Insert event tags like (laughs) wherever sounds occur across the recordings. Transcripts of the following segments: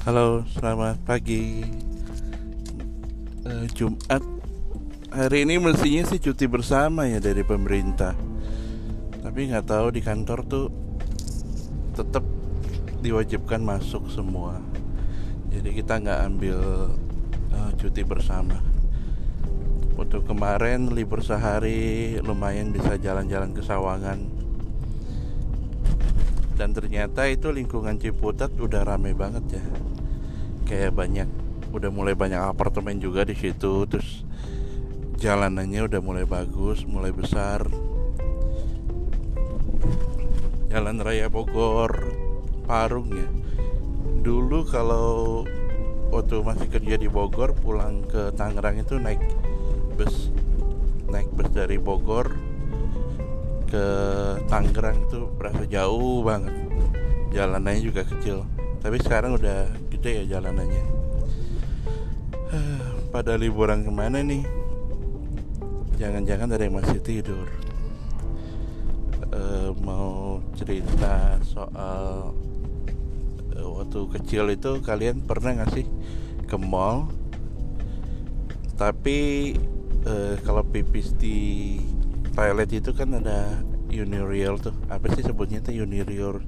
Halo, selamat pagi. Eh, Jumat hari ini mestinya sih cuti bersama ya dari pemerintah. Tapi nggak tahu di kantor tuh tetap diwajibkan masuk semua. Jadi kita nggak ambil eh, cuti bersama. Waktu kemarin libur sehari lumayan bisa jalan-jalan ke Sawangan dan ternyata itu lingkungan Ciputat udah rame banget ya kayak banyak udah mulai banyak apartemen juga di situ terus jalanannya udah mulai bagus mulai besar. Jalan Raya Bogor Parung ya. Dulu kalau waktu masih kerja di Bogor pulang ke Tangerang itu naik bus naik bus dari Bogor ke Tangerang itu berasa jauh banget. Jalanannya juga kecil. Tapi sekarang udah gede ya jalanannya. Pada liburan ke mana nih? Jangan-jangan ada yang masih tidur. E, mau cerita soal e, waktu kecil itu kalian pernah gak sih ke mall? Tapi e, kalau pipis di toilet itu kan ada Unireal tuh. Apa sih sebutnya tuh? Unireal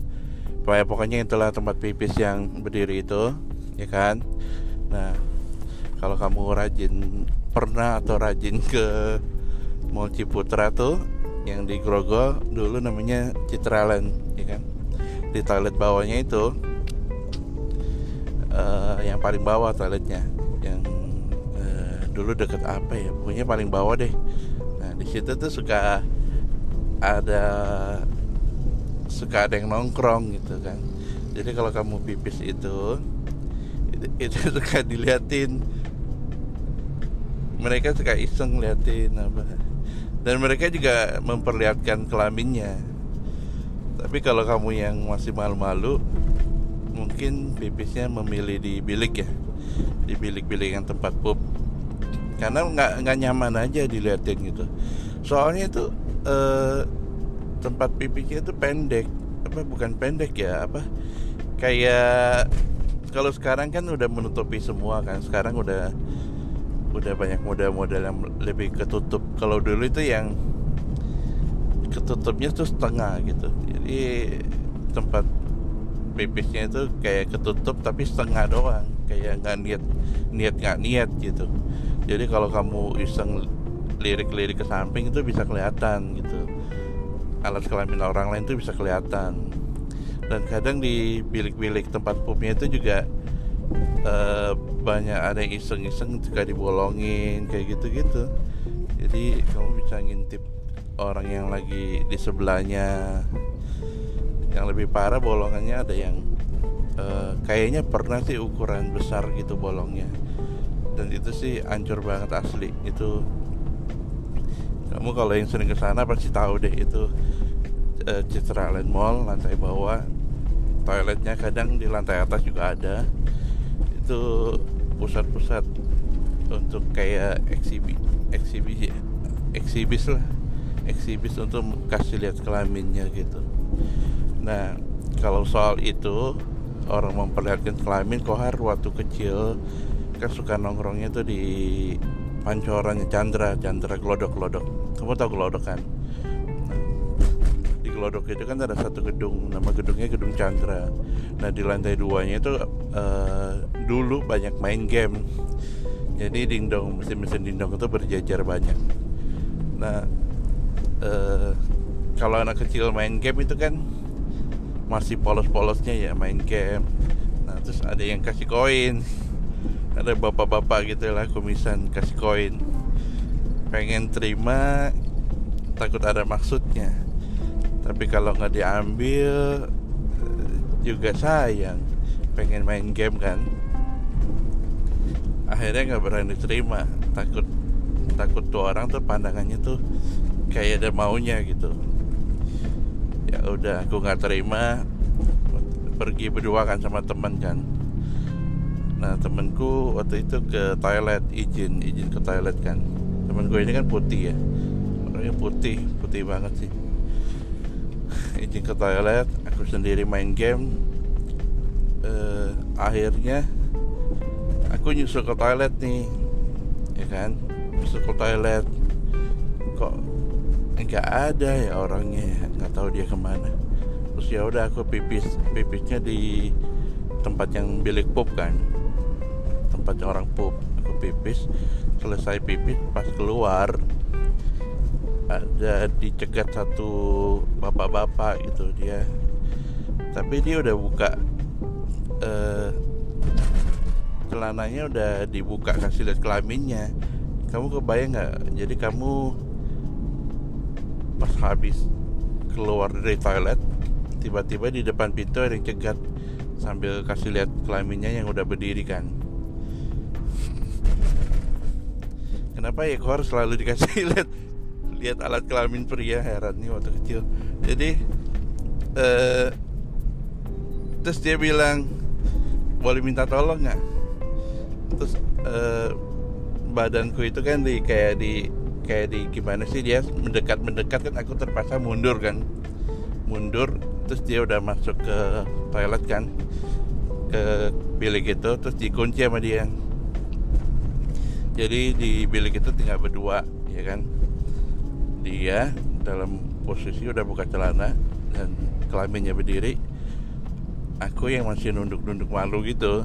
pokoknya, pokoknya itulah tempat pipis yang berdiri itu ya kan? Nah kalau kamu rajin pernah atau rajin ke Mall Ciputra tuh yang di Grogol dulu namanya Citraland ya kan? Di toilet bawahnya itu uh, yang paling bawah toiletnya. Yang uh, dulu deket apa ya? Pokoknya paling bawah deh. Nah di situ tuh suka ada suka ada yang nongkrong gitu kan. Jadi kalau kamu pipis itu itu, itu (laughs) suka diliatin. Mereka suka iseng liatin apa. Dan mereka juga memperlihatkan kelaminnya. Tapi kalau kamu yang masih malu-malu mungkin pipisnya memilih di bilik ya. Di bilik-bilik yang tempat pup. Karena nggak nggak nyaman aja diliatin gitu. Soalnya itu eh, tempat pipiknya itu pendek. Apa bukan pendek ya apa? Kayak kalau sekarang kan udah menutupi semua kan. Sekarang udah udah banyak model-model yang lebih ketutup. Kalau dulu itu yang ketutupnya tuh setengah gitu. Jadi tempat pipisnya itu kayak ketutup tapi setengah doang. Kayak nggak niat niat nggak niat gitu. Jadi kalau kamu iseng lirik-lirik ke samping itu bisa kelihatan gitu alat kelamin orang lain itu bisa kelihatan. Dan kadang di bilik-bilik tempat pupnya itu juga uh, banyak ada yang iseng-iseng juga dibolongin kayak gitu-gitu. Jadi kamu bisa ngintip orang yang lagi di sebelahnya. Yang lebih parah bolongannya ada yang uh, kayaknya pernah sih ukuran besar gitu bolongnya. Dan itu sih hancur banget asli. Itu kamu kalau yang sering ke sana pasti tahu deh itu uh, Citra Land Mall lantai bawah. Toiletnya kadang di lantai atas juga ada. Itu pusat-pusat untuk kayak eksibi eksibis lah. Eksibis untuk kasih lihat kelaminnya gitu. Nah kalau soal itu orang memperlihatkan kelamin kohar waktu kecil kan suka nongkrongnya tuh di pancorannya Chandra Chandra Glodok Glodok kamu tahu Glodok kan? Di Glodok itu kan ada satu gedung nama gedungnya gedung Chandra. Nah di lantai duanya itu uh, dulu banyak main game. Jadi dingdong mesin-mesin dingdong itu berjajar banyak. Nah uh, kalau anak kecil main game itu kan masih polos-polosnya ya main game. Nah terus ada yang kasih koin. Ada bapak-bapak gitu lah kumisan kasih koin pengen terima takut ada maksudnya. Tapi kalau nggak diambil juga sayang. Pengen main game kan? Akhirnya nggak berani terima takut takut tuh orang tuh pandangannya tuh kayak ada maunya gitu. Ya udah aku nggak terima. Pergi berdua kan sama teman kan? Nah temenku waktu itu ke toilet izin izin ke toilet kan temenku ini kan putih ya. Orangnya putih putih banget sih. Izin ke toilet aku sendiri main game. Uh, akhirnya aku nyusul ke toilet nih ya kan? Nyusul ke toilet. Kok nggak ada ya orangnya? Ya. nggak tahu dia ke mana. Terus ya udah aku pipis pipisnya di tempat yang bilik pup kan? Tempatnya orang pup pipis selesai pipis pas keluar ada dicegat satu bapak-bapak gitu dia. Tapi dia udah buka uh, celananya udah dibuka kasih lihat kelaminnya. Kamu kebayang nggak? Jadi kamu pas habis keluar dari toilet tiba-tiba di depan pintu ada yang cegat sambil kasih lihat kelaminnya yang udah berdiri kan kenapa ya selalu dikasih (laughs) lihat lihat alat kelamin pria heran nih waktu kecil. Jadi uh, terus dia bilang boleh minta tolong nggak? Terus uh, badanku itu kan di kayak di kayak di gimana sih dia mendekat mendekat kan aku terpaksa mundur kan. Mundur terus dia udah masuk ke toilet kan ke bilik itu terus dikunci sama dia jadi di bilik itu tinggal berdua ya kan? Dia dalam posisi udah buka celana dan kelaminnya berdiri. Aku yang masih nunduk-nunduk malu gitu.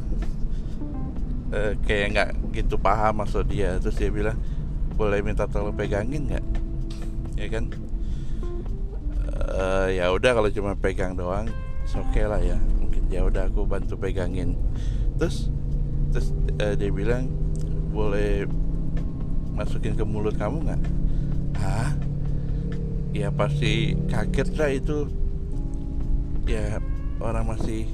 Uh, kayak nggak gitu paham maksud dia. Terus dia bilang boleh minta tolong pegangin nggak? Ya kan? Uh, ya udah kalau cuma pegang doang oke okay lah ya. Mungkin ya udah aku bantu pegangin. Terus terus uh, dia bilang boleh masukin ke mulut kamu nggak? Hah? Ya pasti kaget lah itu. Ya orang masih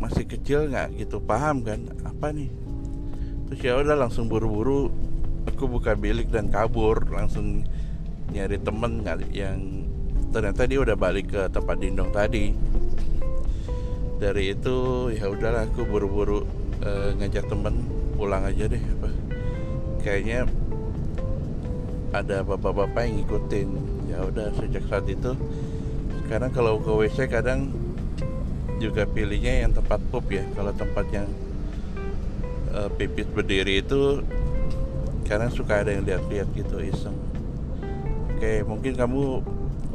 masih kecil nggak gitu paham kan? Apa nih? Terus ya udah langsung buru-buru aku buka bilik dan kabur langsung nyari temen yang ternyata dia udah balik ke tempat dindong tadi. Dari itu ya udahlah aku buru-buru uh, ngajak temen pulang aja deh kayaknya ada bapak-bapak yang ngikutin. Ya udah sejak saat itu. Karena kalau ke WC kadang juga pilihnya yang tempat pup ya. Kalau tempat yang uh, pipis berdiri itu karena suka ada yang lihat-lihat gitu iseng. Oke mungkin kamu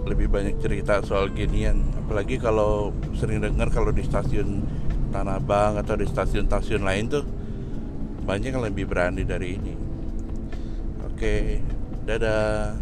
lebih banyak cerita soal ginian. Apalagi kalau sering dengar kalau di stasiun Tanah Abang atau di stasiun-stasiun lain tuh banyak yang lebih berani dari ini. Oke dadah